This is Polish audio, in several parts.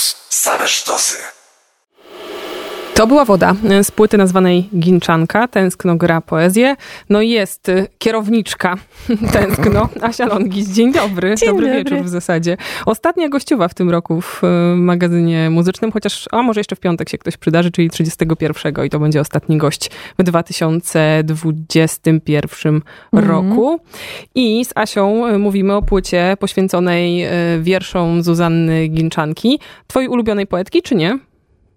Съюз. Саме що се. To była woda z płyty nazwanej Ginczanka. Tęskno gra poezję. No i jest y, kierowniczka Tęskno, Asia Longis. Dzień dobry. Dzień dobry, dobry, wieczór w zasadzie. Ostatnia gościowa w tym roku w y, magazynie muzycznym, chociaż, a może jeszcze w piątek się ktoś przydarzy, czyli 31 i to będzie ostatni gość w 2021 Mhm. roku. I z Asią mówimy o płycie poświęconej wierszom Zuzanny Ginczanki. Twojej ulubionej poetki, czy nie?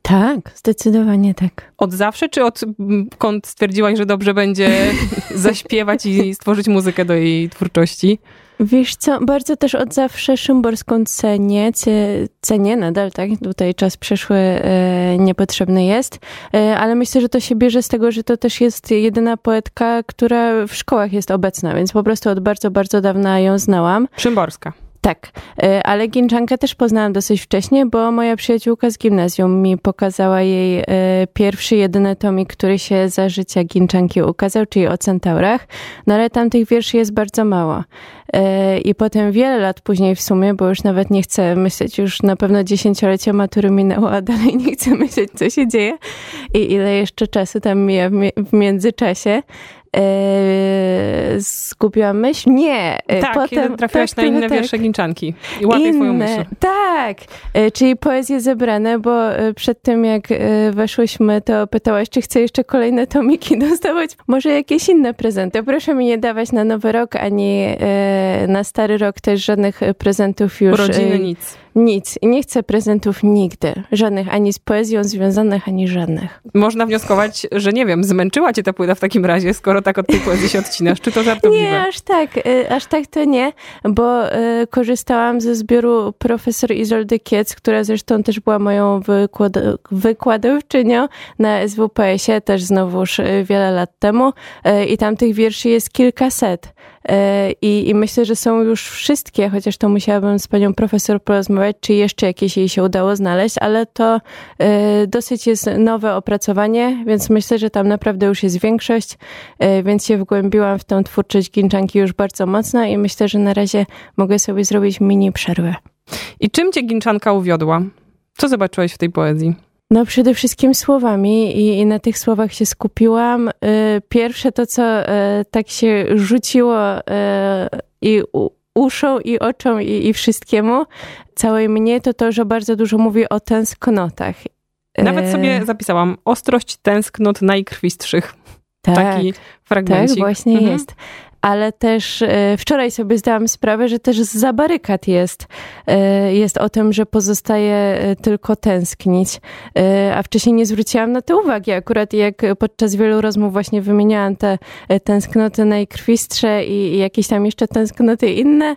Tak, zdecydowanie tak. Od zawsze, czy odkąd stwierdziłaś, że dobrze będzie zaśpiewać i stworzyć muzykę do jej twórczości? Wiesz co, bardzo też od zawsze Szymborską cenię, cenię nadal, tak? Tutaj czas przeszły e, niepotrzebny jest, e, ale myślę, że to się bierze z tego, że to też jest jedyna poetka, która w szkołach jest obecna, więc po prostu od bardzo, bardzo dawna ją znałam. Szymborska. Tak, e, ale Ginczankę też poznałam dosyć wcześnie, bo moja przyjaciółka z gimnazjum mi pokazała jej e, pierwszy, jedyny tomik, który się za życia Ginczanki ukazał, czyli o centaurach. No ale tam tych wierszy jest bardzo mało. E, I potem wiele lat później w sumie, bo już nawet nie chcę myśleć, już na pewno dziesięciolecie matury minęło, a dalej nie chcę myśleć, co się dzieje i ile jeszcze czasu tam mija w międzyczasie. Eee, zgubiłam myśl? Nie. E, tak, potem trafiłaś tak, na inne tak. wiersze Ginczanki i łapię inne, twoją myśl. Tak, e, czyli poezje zebrane, bo e, przed tym jak weszłyśmy, to pytałaś, czy chcę jeszcze kolejne tomiki dostawać, może jakieś inne prezenty. Proszę mi nie dawać na nowy rok, ani na stary rok też żadnych prezentów już. Urodziny nic. Nic. I nie chcę prezentów nigdy. Żadnych, ani z poezją związanych, ani żadnych. Można wnioskować, że nie wiem, zmęczyła cię ta płyta w takim razie, skoro tak od tej poezji się odcinasz. Czy to żartobliwe? Nie, aż tak. Y, aż tak to nie, bo y, korzystałam ze zbioru profesor Izoldy Kiec, która zresztą też była moją wykład wykładowczynią na SWPS-ie, też znowuż y, wiele lat temu. I tam tych wierszy jest kilkaset. I, I myślę, że są już wszystkie, chociaż to musiałabym z panią profesor porozmawiać, czy jeszcze jakieś jej się udało znaleźć, ale to dosyć jest nowe opracowanie, więc myślę, że tam naprawdę już jest większość, więc się wgłębiłam w tą twórczość Ginczanki już bardzo mocno i myślę, że na razie mogę sobie zrobić mini przerwę. I czym cię Ginczanka uwiodła? Co zobaczyłeś w tej poezji? No przede wszystkim słowami i, i, na tych słowach się skupiłam. Y, pierwsze to, co y, tak się rzuciło y, i uszą i oczom i, i wszystkiemu, całej mnie, to to, że bardzo dużo mówi o tęsknotach. Nawet sobie zapisałam ostrość tęsknot najkrwistszych. Tak, Taki fragmencik. Tak, właśnie mhm. jest ale też e, wczoraj sobie zdałam sprawę, że też za barykad jest, e, jest o tym, że pozostaje e, tylko tęsknić. A wcześniej nie zwróciłam na to uwagi. Akurat jak podczas wielu rozmów właśnie wymieniałam te tęsknoty najkrwistsze i jakieś tam jeszcze tęsknoty inne,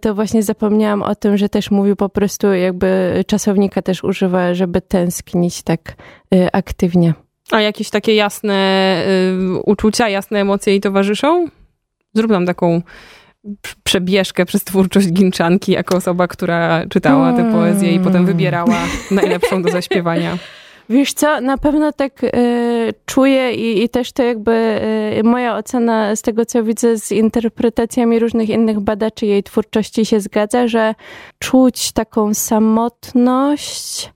to właśnie zapomniałam o tym, że też mówił po prostu jakby czasownika też używa, żeby tęsknić tak aktywnie. A jakieś takie jasne y, uczucia, jasne emocje jej towarzyszą? Zrób nam taką przebieżkę przez twórczość Ginczanki jako osoba, która czytała tę poezję i potem wybierała najlepszą do zaśpiewania. Wiesz co, na pewno tak y, czuję i, i, też to jakby y, moja ocena z tego, co widzę z interpretacjami różnych innych badaczy jej twórczości się zgadza, że czuć taką samotność,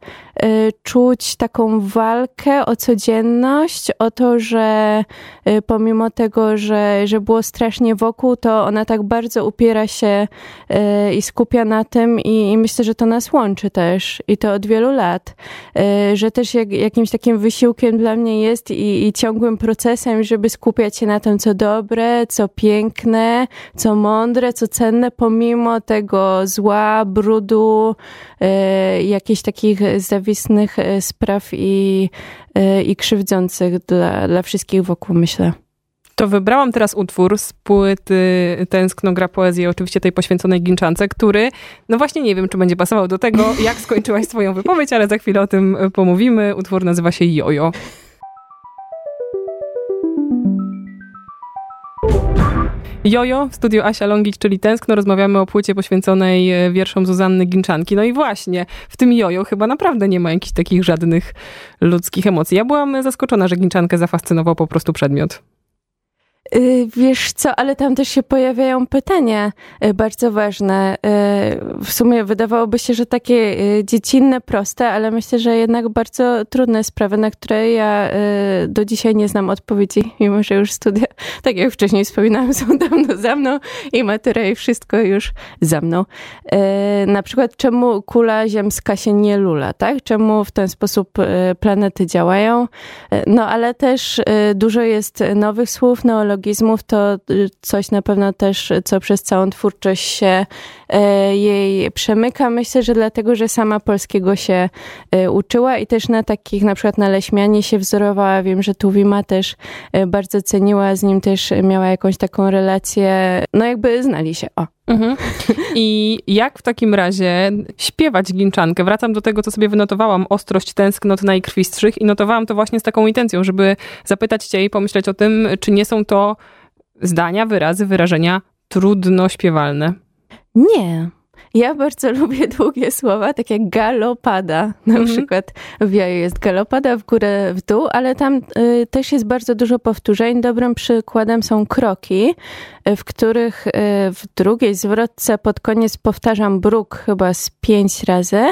czuć taką walkę o codzienność, o to, że y, pomimo tego, że, że było strasznie wokół, to ona tak bardzo upiera się y, i skupia na tym i, i myślę, że to nas łączy też i to od wielu lat, że też jak, jakimś takim wysiłkiem dla mnie jest i, i ciągłym procesem, żeby skupiać się na tym, co dobre, co piękne, co mądre, co cenne, pomimo tego zła, brudu, jakichś takich zawiedzeń nienawistnych e, spraw i, e, i krzywdzących dla, dla wszystkich wokół, myślę. To wybrałam teraz utwór z płyty Tęskno gra poezji, oczywiście tej poświęconej Ginczance, który, no właśnie nie wiem, czy będzie pasował do tego, jak skończyłaś swoją wypowiedź, ale za chwilę o tym pomówimy. Utwór nazywa się Jojo. Jojo w studiu Asia Longić, czyli Tęskno. Rozmawiamy o płycie poświęconej e, wierszom Zuzanny Ginczanki. No i właśnie, w tym Jojo chyba naprawdę nie ma jakichś takich żadnych ludzkich emocji. Ja byłam zaskoczona, że Ginczankę zafascynował po prostu przedmiot. Y, wiesz co, ale tam też się pojawiają pytania y, bardzo ważne. Y, w sumie wydawałoby się, że takie dziecinne, proste, ale myślę, że jednak bardzo trudne sprawy, na które ja do dzisiaj nie znam odpowiedzi, mimo że już studia, tak jak wcześniej wspominałam, są dawno za mną i matura i wszystko już za mną. Na przykład, czemu kula ziemska się nie lula, tak? Czemu w ten sposób planety działają? No ale też dużo jest nowych słów, neologii, neologizmów to y, coś na pewno też, co przez całą twórczość się e, jej przemyka. Myślę, że dlatego, że sama polskiego się e, uczyła i też na takich, na przykład na Leśmianie się wzorowała. Wiem, że Tuwima też e, bardzo ceniła, z nim też miała jakąś taką relację, no jakby znali się, o. Mhm. I jak w takim razie śpiewać ginczankę? Wracam do tego, co sobie wynotowałam, ostrość tęsknot najkrwistszych i notowałam to właśnie z taką intencją, żeby zapytać cię i pomyśleć o tym, czy nie są to zdania, wyrazy, wyrażenia trudno śpiewalne. Nie. Ja bardzo lubię długie słowa, tak jak galopada. Na mm -hmm. przykład w jaju jest galopada w górę, w dół, ale tam y, też jest bardzo dużo powtórzeń. Dobrym przykładem są kroki, w których y, w drugiej zwrotce pod koniec powtarzam bruk chyba z pięć razy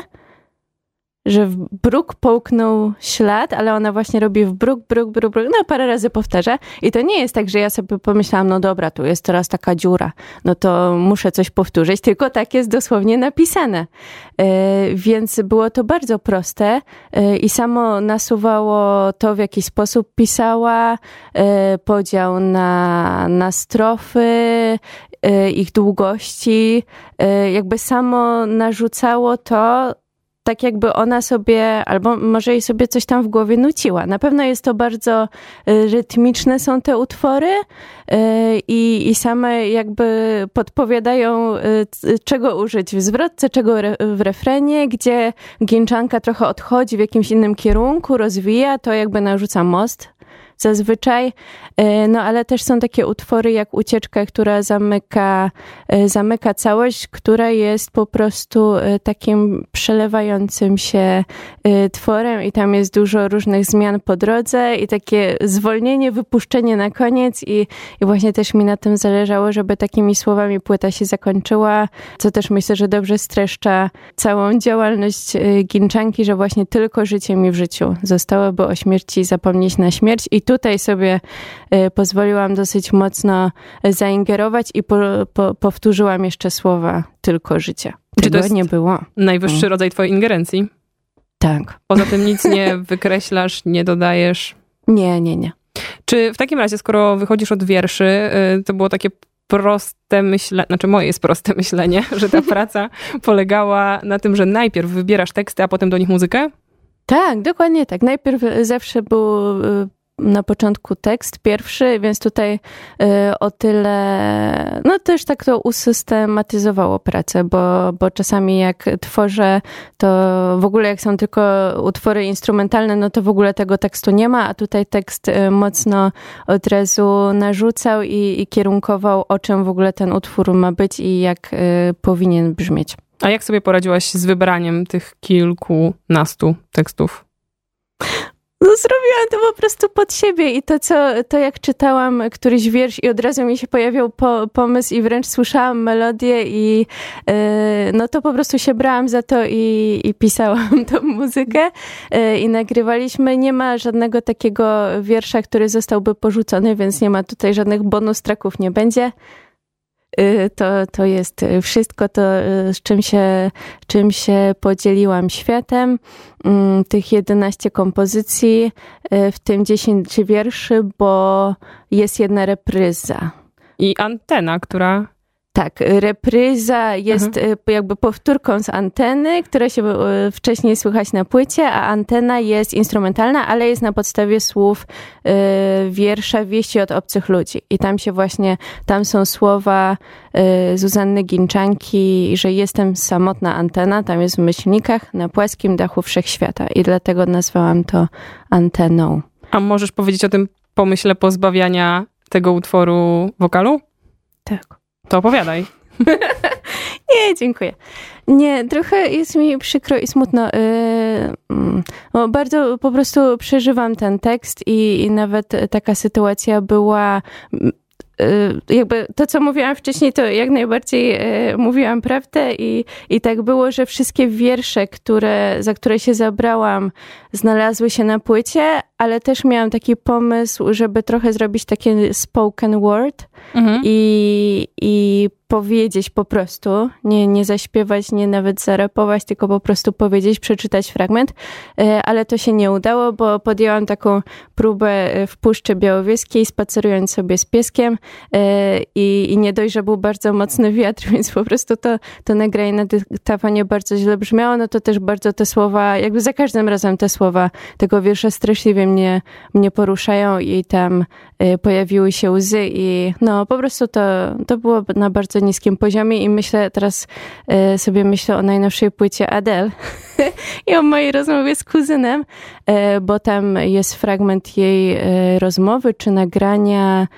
że w bruk połknął ślad, ale ona właśnie robi w bruk, bruk, bruk, bruk, no parę razy powtarza. I to nie jest tak, że ja sobie pomyślałam, no dobra, tu jest teraz taka dziura, no to muszę coś powtórzyć, tylko tak jest dosłownie napisane. E, więc było to bardzo proste e, i samo nasuwało to, w jaki sposób pisała, e, podział na, na strofy, ich długości, jakby samo narzucało to, tak jakby ona sobie, albo może jej sobie coś tam w głowie nuciła. Na pewno jest to bardzo y, rytmiczne są te utwory y, i, i same jakby podpowiadają, y, czego użyć w zwrotce, czego w refrenie, gdzie ginczanka trochę odchodzi w jakimś innym kierunku, rozwija, to jakby narzuca most zazwyczaj. E, no ale też są takie utwory jak Ucieczka, która zamyka, e, zamyka całość, która jest po prostu e, takim przelewającym się tworem i tam jest dużo różnych zmian po drodze i takie zwolnienie, wypuszczenie na koniec i, i właśnie też mi na tym zależało, żeby takimi słowami płyta się zakończyła, co też myślę, że dobrze streszcza całą działalność Ginczanki, że właśnie tylko życie mi w życiu zostało, bo o śmierci zapomnieć na śmierć i tutaj sobie y, pozwoliłam dosyć mocno zaingerować i po, po, powtórzyłam jeszcze słowa tylko życie. Czy Tego to nie było. Najwyższy mm. rodzaj twojej ingerencji? Tak. Poza tym nic nie wykreślasz, nie dodajesz? Nie, nie, nie. Czy w takim razie, skoro wychodzisz od wierszy, y, to było takie proste myślenie, znaczy moje jest proste myślenie, że ta praca polegała na tym, że najpierw wybierasz teksty, a potem do nich muzykę? Tak, dokładnie tak. Najpierw zawsze był y, na początku tekst pierwszy, więc tutaj y, o tyle, no też tak to usystematyzowało pracę, bo, bo czasami jak tworzę, to w ogóle jak są tylko utwory instrumentalne, no to w ogóle tego tekstu nie ma, a tutaj tekst y, mocno od razu narzucał i, i kierunkował, o czym w ogóle ten utwór ma być i jak y, powinien brzmieć. A jak sobie poradziłaś z wybraniem tych kilkunastu tekstów? No zrobiłam to po prostu pod siebie i to, co, to jak czytałam któryś wiersz i od razu mi się pojawiał po, pomysł i wręcz słyszałam melodię i yy, no to po prostu się brałam za to i, i pisałam tą muzykę yy, i nagrywaliśmy. Nie ma żadnego takiego wiersza, który zostałby porzucony, więc nie ma tutaj żadnych bonus traków nie będzie. Y, to, to jest wszystko to, y, z czym się, czym się podzieliłam światem. Mm, tych 11 kompozycji, y, w tym 10 wierszy, bo jest jedna repryza. I antena, która tak, repryza jest mhm. E, jakby powtórką z anteny, która się e, wcześniej słychać na płycie, a antena jest instrumentalna, ale jest na podstawie słów y, wiersza Wieści od obcych ludzi. I tam się właśnie, tam są słowa y, Zuzanny Ginczanki, że jestem samotna antena, tam jest w myślnikach na płaskim dachu wszechświata. I dlatego nazwałam to anteną. A możesz powiedzieć o tym pomyśle pozbawiania tego utworu wokalu? Tak. To opowiadaj. Nie, dziękuję. Nie, trochę jest mi przykro i smutno. Yy, bardzo po prostu przeżywam ten tekst i, i nawet taka sytuacja była y, jakby to, co mówiłam wcześniej, to jak najbardziej y, mówiłam prawdę i, i tak było, że wszystkie wiersze, które, za które się zabrałam, znalazły się na płycie, ale też miałam taki pomysł, żeby trochę zrobić takie spoken word mhm. i, i powiedzieć po prostu, nie, nie zaśpiewać, nie nawet zarapować, tylko po prostu powiedzieć, przeczytać fragment, e, ale to się nie udało, bo podjęłam taką próbę e, w Puszczy Białowieskiej, spacerując sobie z pieskiem e, i, i nie dość, że był bardzo mocny wiatr, więc po prostu to, to nagranie na dyktafonie bardzo źle brzmiało, no to też bardzo te słowa, jakby za każdym razem te słowa tego wiersza straszliwie mnie, mnie poruszają i tam pojawiły się łzy i no po prostu to, to było na bardzo niskim poziomie i myślę, teraz e, sobie myślę o najnowszej płycie Adele i o mojej rozmowie z kuzynem, e, bo tam jest fragment jej e, rozmowy czy nagrania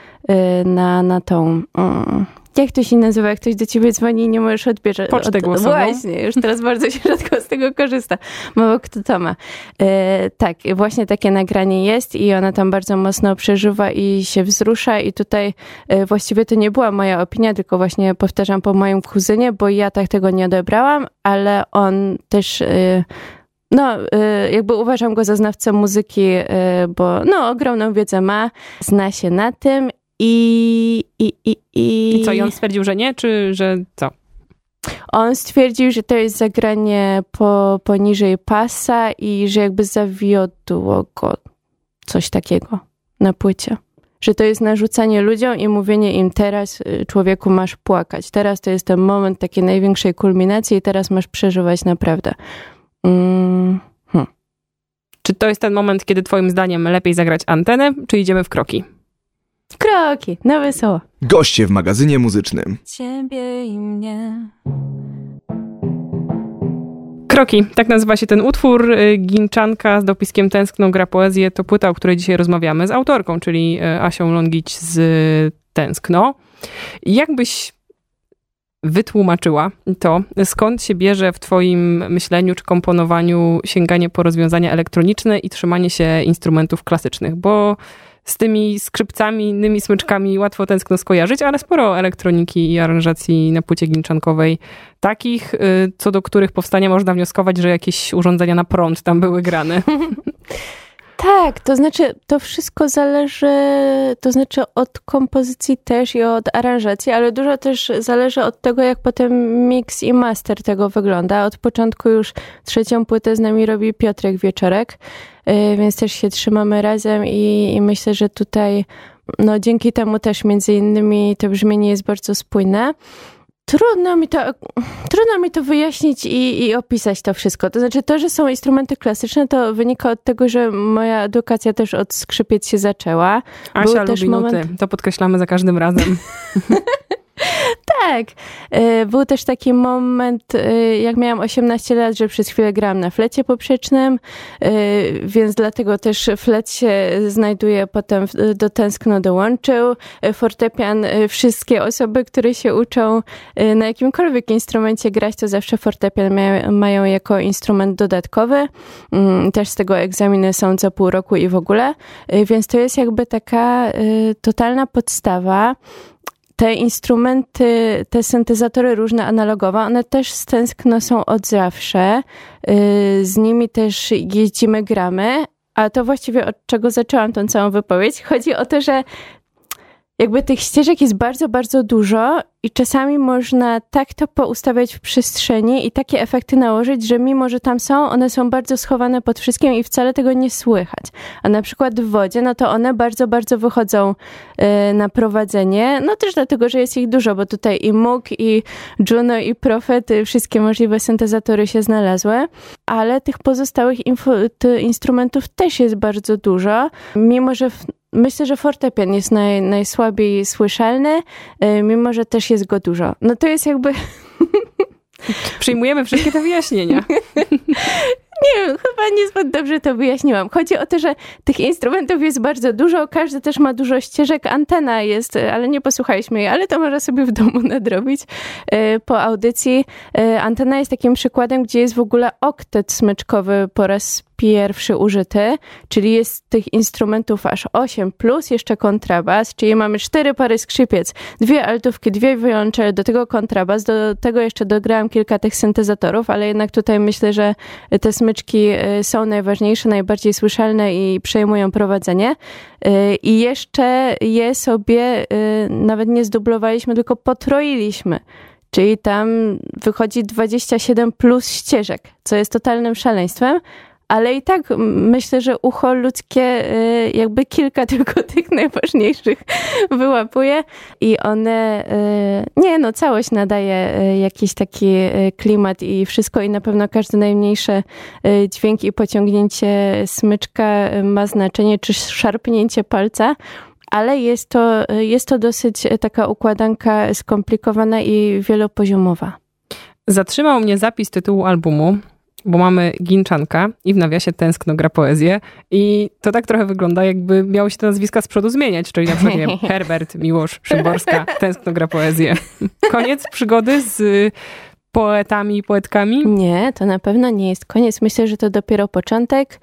na, na tą... Mm, jak to się nazywa, jak ktoś do ciebie dzwoni i nie możesz odbierać? Pocztę od, głosową. Właśnie, już teraz bardzo się rzadko z tego korzysta. Mało kto to ma. E, tak, właśnie takie nagranie jest i ona tam bardzo mocno przeżywa i się wzrusza i tutaj e, właściwie to nie była moja opinia, tylko właśnie powtarzam po moim kuzynie, bo ja tak tego nie odebrałam, ale on też... E, no, e, jakby uważam go za znawcę muzyki, e, bo no, ogromną wiedzę ma, zna się na tym i, i, i, i... I co, i on stwierdził, że nie, czy że co? On stwierdził, że to jest zagranie po, poniżej pasa i że jakby zawiodło go coś takiego na płycie. Że to jest narzucanie ludziom i mówienie im teraz y, człowieku masz płakać. Teraz to jest ten moment takiej największej kulminacji i teraz masz przeżywać naprawdę. Mm. Hmm. Czy to jest ten moment, kiedy twoim zdaniem lepiej zagrać antenę, czy idziemy w kroki? Kroki, na wesoło. Goście w magazynie muzycznym. Ciebie i mnie. Kroki, tak nazywa się ten utwór. Y, Ginczanka z dopiskiem Tęskną gra poezję to płyta, o której dzisiaj rozmawiamy z autorką, czyli y, Asią Longić z Tęskno. Jakbyś wytłumaczyła to, skąd się bierze w Twoim myśleniu czy komponowaniu sięganie po rozwiązania elektroniczne i trzymanie się instrumentów klasycznych? Bo z tymi skrzypcami, innymi smyczkami łatwo tęskno skojarzyć, ale sporo elektroniki i aranżacji na płycie ginczankowej takich, y, co do których powstania można wnioskować, że jakieś urządzenia na prąd tam były grane. Tak, to znaczy to wszystko zależy, to znaczy od kompozycji też i od aranżacji, ale dużo też zależy od tego, jak potem mix i master tego wygląda. Od początku już trzecią płytę z nami robi Piotrek Wieczorek, y, więc też się trzymamy razem i, i myślę, że tutaj no dzięki temu też między innymi to brzmienie jest bardzo spójne. Trudno mi to, trudno mi to wyjaśnić i, i, opisać to wszystko. To znaczy, to, że są instrumenty klasyczne, to wynika od tego, że moja edukacja też od skrzypiec się zaczęła. Asia Był lubi moment... nuty. To podkreślamy za każdym razem. tak. E, był też taki moment, e, jak miałam 18 lat, że przez chwilę grałam na flecie poprzecznym, e, więc dlatego też flet się znajduje potem do tęskno dołączył. Fortepian, wszystkie osoby, które się uczą na jakimkolwiek instrumencie grać, to zawsze fortepian mają jako instrument dodatkowy. Mm, też z tego egzaminy są co pół roku i w ogóle, więc to jest jakby taka totalna podstawa te instrumenty, te syntezatory różne analogowe, one też stęskno są od zawsze. Y, z nimi też jeździmy, gramy, a to właściwie od czego zaczęłam tą całą wypowiedź. Chodzi o to, że jakby tych ścieżek jest bardzo, bardzo dużo i czasami można tak to poustawiać w przestrzeni i takie efekty nałożyć, że mimo, że tam są, one są bardzo schowane pod wszystkim i wcale tego nie słychać. A na przykład w wodzie, no to one bardzo, bardzo wychodzą y, na prowadzenie, no też dlatego, że jest ich dużo, bo tutaj i Moog, i Juno, i Prophet, y, wszystkie możliwe syntezatory się znalazły, ale tych pozostałych instrumentów też jest bardzo dużo, mimo, że w, myślę, że fortepian jest naj, najsłabiej słyszalny, y, mimo, że też jest go dużo. No to jest jakby... Przyjmujemy wszystkie te wyjaśnienia. Nie wiem, chyba niezbyt dobrze to wyjaśniłam. Chodzi o to, że tych instrumentów jest bardzo dużo, każdy też ma dużo ścieżek. Antena jest, ale nie posłuchaliśmy jej, ale to można sobie w domu nadrobić e, po audycji. Antena jest takim przykładem, gdzie jest w ogóle oktet smyczkowy po raz pierwszy użyty, czyli jest tych instrumentów aż 8, plus jeszcze kontrabas, czyli mamy cztery pary skrzypiec, dwie altówki, dwie wiolonczele, do tego kontrabas, do tego jeszcze dograłam kilka tych syntezatorów, ale jednak tutaj myślę, że te smyczki y, są najważniejsze, najbardziej słyszalne i przejmują prowadzenie. Y, I jeszcze je sobie y, nawet nie zdublowaliśmy, tylko potroiliśmy. Czyli tam wychodzi 27 plus ścieżek, co jest totalnym szaleństwem, ale i tak myślę, że ucho ludzkie y, jakby kilka tylko tych najważniejszych wyłapuje i one, y, nie no, całość nadaje y, jakiś taki klimat i wszystko i na pewno każde najmniejsze dźwięk i pociągnięcie smyczka ma znaczenie, czy szarpnięcie palca, ale jest to, jest to dosyć taka układanka skomplikowana i wielopoziomowa. Zatrzymał mnie zapis tytułu albumu, bo mamy Ginczanka i w nawiasie tęskno gra poezję i to tak trochę wygląda, jakby miało się te nazwiska z przodu zmieniać, czyli na przykład wiem, Herbert, Miłosz, Szymborska, tęskno gra poezję. Koniec przygody z poetami i poetkami? Nie, to na pewno nie jest koniec. Myślę, że to dopiero początek.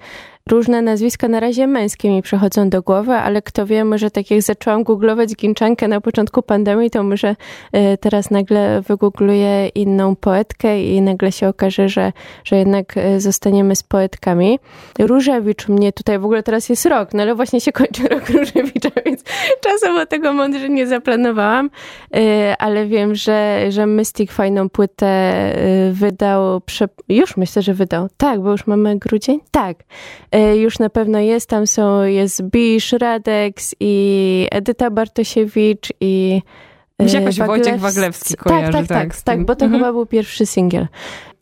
Różne nazwiska na razie męskie mi przychodzą do głowy, ale kto wie, może tak jak zaczęłam googlować Ginczankę na początku pandemii, to może e, teraz nagle wygoogluję inną poetkę i nagle się okaże, że, że jednak e, zostaniemy z poetkami. Różewicz mnie tutaj, w ogóle teraz jest rok, no ale właśnie się kończy rok Różewicza, więc czasowo tego mądrze nie zaplanowałam, e, ale wiem, że, że Mystic fajną płytę wydał, już myślę, że wydał, tak, bo już mamy grudzień, tak, już na pewno jest. Tam są, jest Bisz, Radex i Edyta Bartosiewicz i mi się jakoś Waglewski. Wojciech Waglewski kojarzy. Tak, tak, tak, tak bo to mhm. chyba był pierwszy singiel.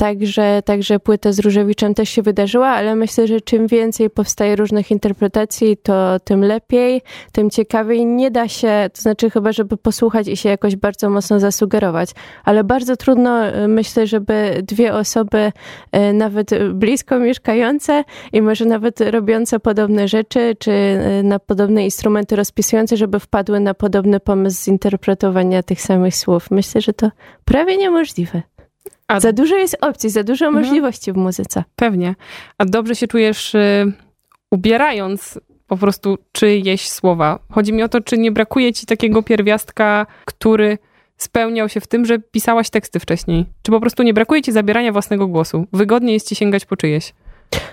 Także, także płyta z Różewiczem też się wydarzyła, ale myślę, że czym więcej powstaje różnych interpretacji, to tym lepiej, tym ciekawiej. Nie da się, to znaczy chyba, żeby posłuchać i się jakoś bardzo mocno zasugerować, ale bardzo trudno, y, myślę, żeby dwie osoby, y, nawet blisko mieszkające i może nawet robiące podobne rzeczy, czy na podobne instrumenty rozpisujące, żeby wpadły na podobny pomysł zinterpretowania tych samych słów. Myślę, że to prawie niemożliwe. A... Za dużo jest opcji, za dużo mhm. możliwości w muzyce. Pewnie. A dobrze się czujesz y, ubierając po prostu czyjeś słowa. Chodzi mi o to, czy nie brakuje ci takiego pierwiastka, który spełniał się w tym, że pisałaś teksty wcześniej? Czy po prostu nie brakuje ci zabierania własnego głosu? Wygodnie jest ci sięgać po czyjeś?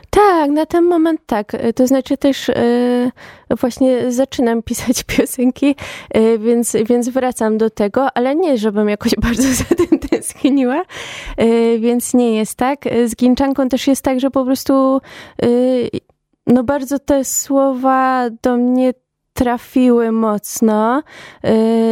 Tak, na ten moment tak. To znaczy też e, właśnie zaczynam pisać piosenki, e, więc, więc wracam do tego, ale nie, żebym jakoś bardzo za tym tęskniła, e, więc nie jest tak. Z Ginczanką też jest tak, że po prostu no bardzo te słowa do mnie trafiły mocno,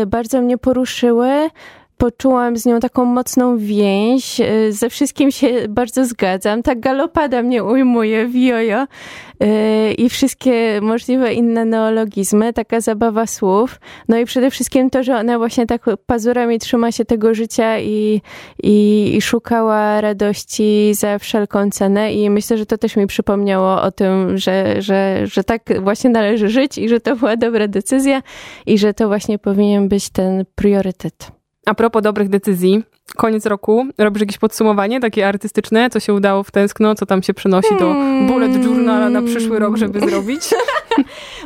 bardzo mnie poruszyły poczułam z nią taką mocną więź. Y, ze wszystkim się bardzo zgadzam. Ta galopada mnie ujmuje w jojo y, i wszystkie możliwe inne neologizmy, taka zabawa słów. No i przede wszystkim to, że ona właśnie tak pazurami trzyma się tego życia i, i, i szukała radości za wszelką cenę i myślę, że to też mi przypomniało o tym, że, że, że tak właśnie należy żyć i że to była dobra decyzja i że to właśnie powinien być ten priorytet. A propos dobrych decyzji, koniec roku, robisz jakieś podsumowanie takie artystyczne, co się udało w tęskno, co tam się przenosi do hmm. bullet journala na przyszły rok, żeby zrobić?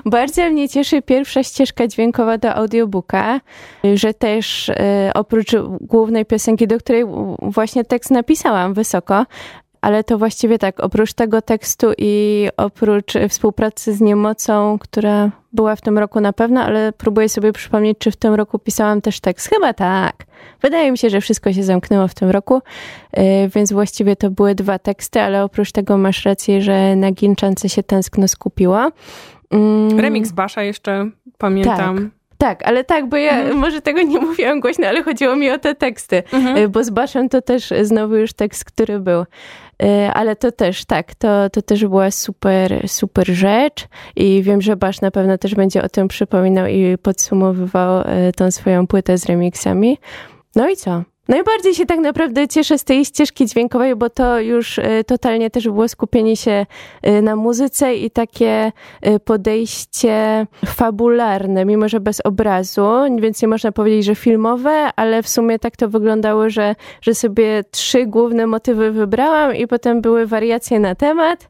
Bardzo mnie cieszy pierwsza ścieżka dźwiękowa do audiobooka, że też e, oprócz głównej piosenki, do której właśnie tekst napisałam wysoko, ale to właściwie tak, oprócz tego tekstu i oprócz współpracy z Niemocą, która była w tym roku na pewno, ale próbuję sobie przypomnieć, czy w tym roku pisałam też tekst. Chyba tak. Wydaje mi się, że wszystko się zamknęło w tym roku, y, więc właściwie to były dwa teksty, ale oprócz tego masz rację, że na Ginczance się tęskno skupiła. Mm. Remix Basza jeszcze pamiętam. Tak. Tak, ale tak, bo ja mhm. może tego nie mówiłam głośno, ale chodziło mi o te teksty, mhm. Y, bo z Baszem to też znowu już tekst, który był. Y, ale to też, tak, to, to też była super, super rzecz i wiem, że Basz na pewno też będzie o tym przypominał i podsumowywał y, tą swoją płytę z remixami. No i co? Najbardziej się tak naprawdę cieszę z tej ścieżki dźwiękowej, bo to już y, totalnie też było skupienie się y, na muzyce i takie y, podejście fabularne, mimo że bez obrazu, więc nie można powiedzieć, że filmowe, ale w sumie tak to wyglądało, że, że sobie trzy główne motywy wybrałam i potem były wariacje na temat.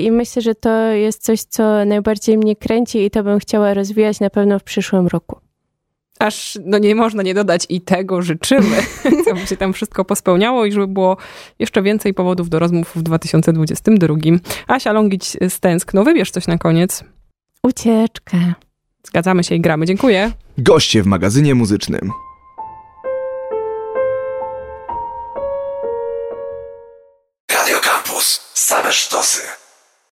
I myślę, że to jest coś, co najbardziej mnie kręci i to bym chciała rozwijać na pewno w przyszłym roku aż no nie można nie dodać i tego życzymy, aby się tam wszystko pospełniało i żeby było jeszcze więcej powodów do rozmów w 2022. Asia Longić stęskno. Wybierz coś na koniec. Ucieczkę. Zgadzamy się i gramy. Dziękuję. Goście w magazynie muzycznym. Radio Campus. Same sztosy.